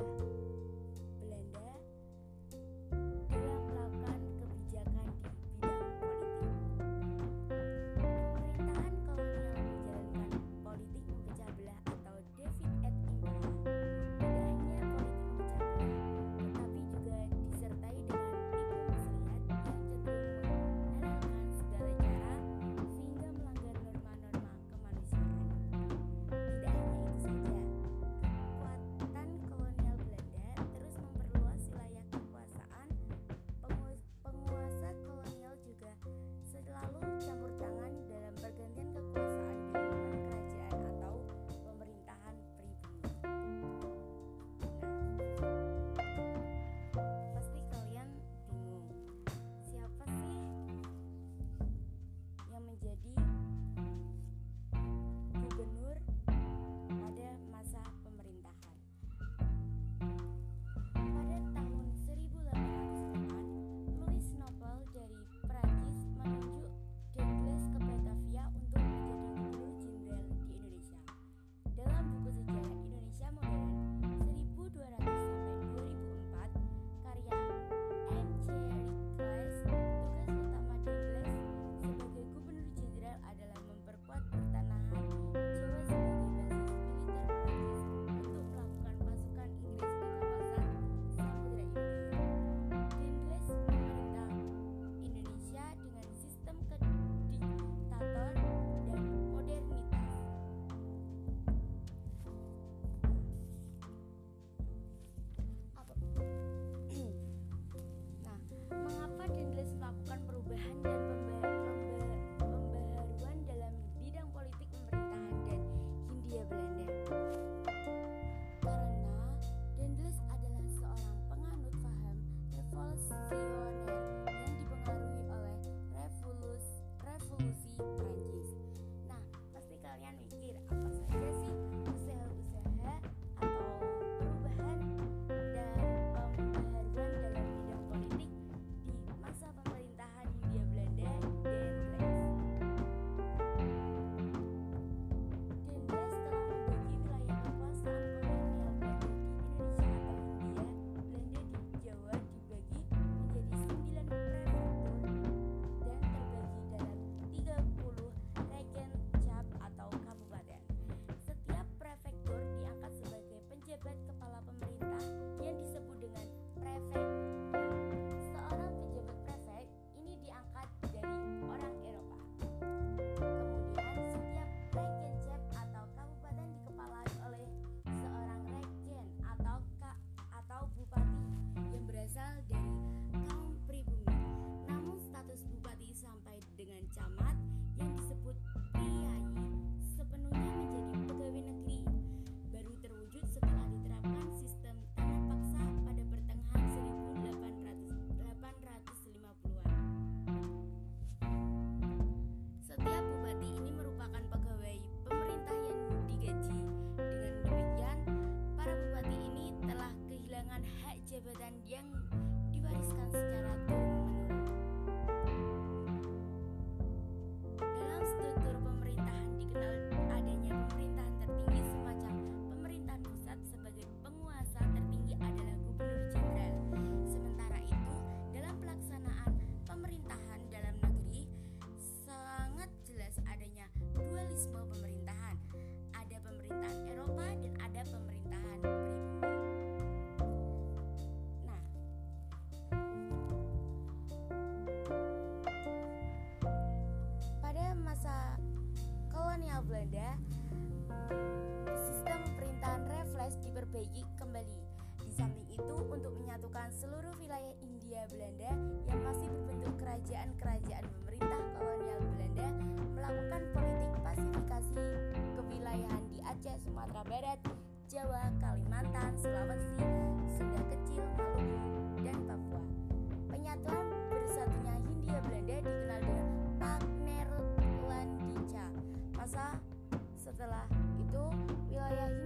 aja. Belanda, sistem perintahan refleks diperbaiki kembali. Di samping itu, untuk menyatukan seluruh wilayah India Belanda yang masih berbentuk kerajaan-kerajaan pemerintah kolonial Belanda melakukan politik pasifikasi kewilayahan di Aceh, Sumatera Barat, Jawa, Kalimantan, Sulawesi, Sunda Kecil, Malaysia, Setelah itu, wilayah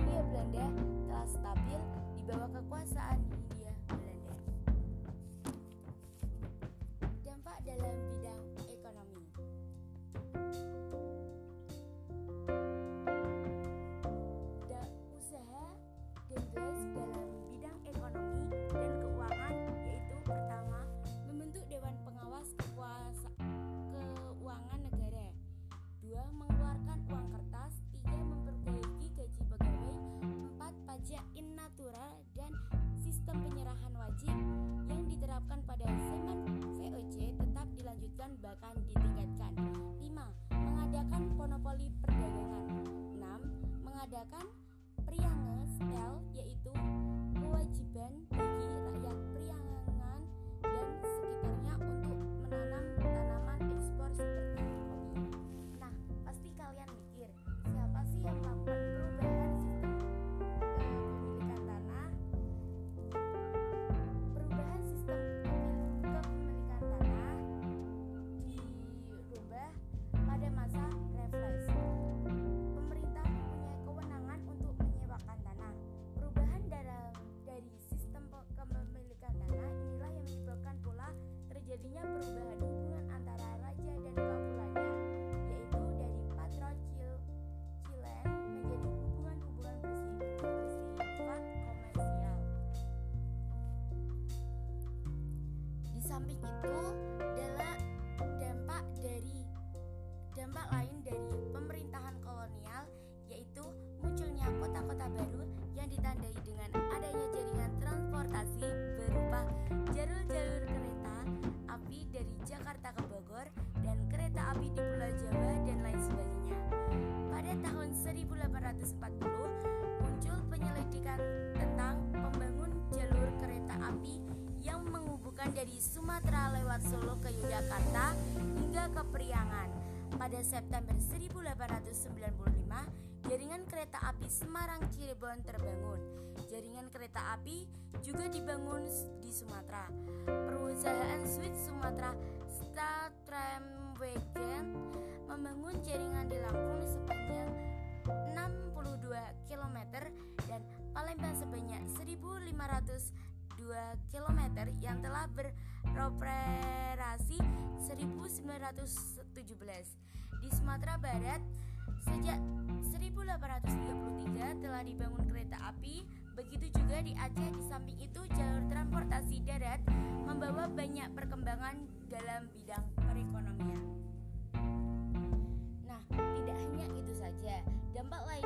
silakan samping itu adalah dampak dari dampak lain dari pemerintahan kolonial yaitu munculnya kota-kota baru yang ditandai dengan adanya jaringan transportasi berupa jalur-jalur kereta api dari Jakarta ke Bogor dan kereta api di Pulau Jawa dan lain sebagainya. Pada tahun 1840 menghubungkan dari Sumatera lewat Solo ke Yogyakarta hingga ke Priangan. Pada September 1895, jaringan kereta api Semarang Cirebon terbangun. Jaringan kereta api juga dibangun di Sumatera. Perusahaan Swiss Sumatera Stadtramwagen membangun jaringan di Lampung sepanjang 62 km dan Palembang sebanyak 1502 km yang telah beroperasi 1917. Di Sumatera Barat sejak 1833 telah dibangun kereta api, begitu juga di Aceh di samping itu jalur transportasi darat membawa banyak perkembangan dalam bidang perekonomian. Nah, tidak hanya itu saja, dampak lain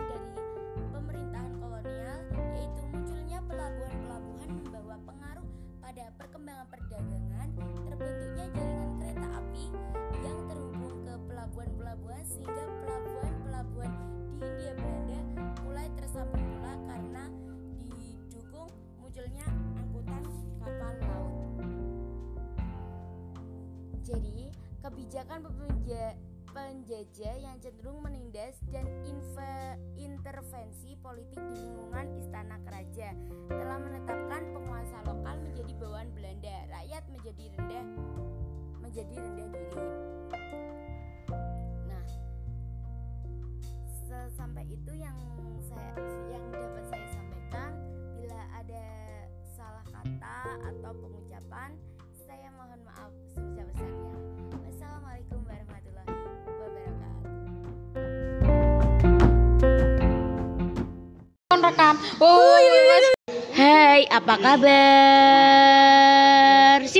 perkembangan perdagangan, terbentuknya jaringan kereta api yang terhubung ke pelabuhan-pelabuhan sehingga pelabuhan-pelabuhan di Hindia Belanda mulai tersambung pula karena didukung munculnya angkutan kapal laut. Jadi, kebijakan penjajah yang cenderung menindas dan intervensi politik di lingkungan istana keraja telah menetapkan penguasa menjadi bawaan Belanda, rakyat menjadi rendah menjadi rendah diri. Nah, sampai itu yang saya yang dapat saya sampaikan. Bila ada salah kata atau pengucapan, saya mohon maaf sebesar-besarnya. Wassalamualaikum warahmatullahi wabarakatuh. rekam. Oh, Hai, apa kabar?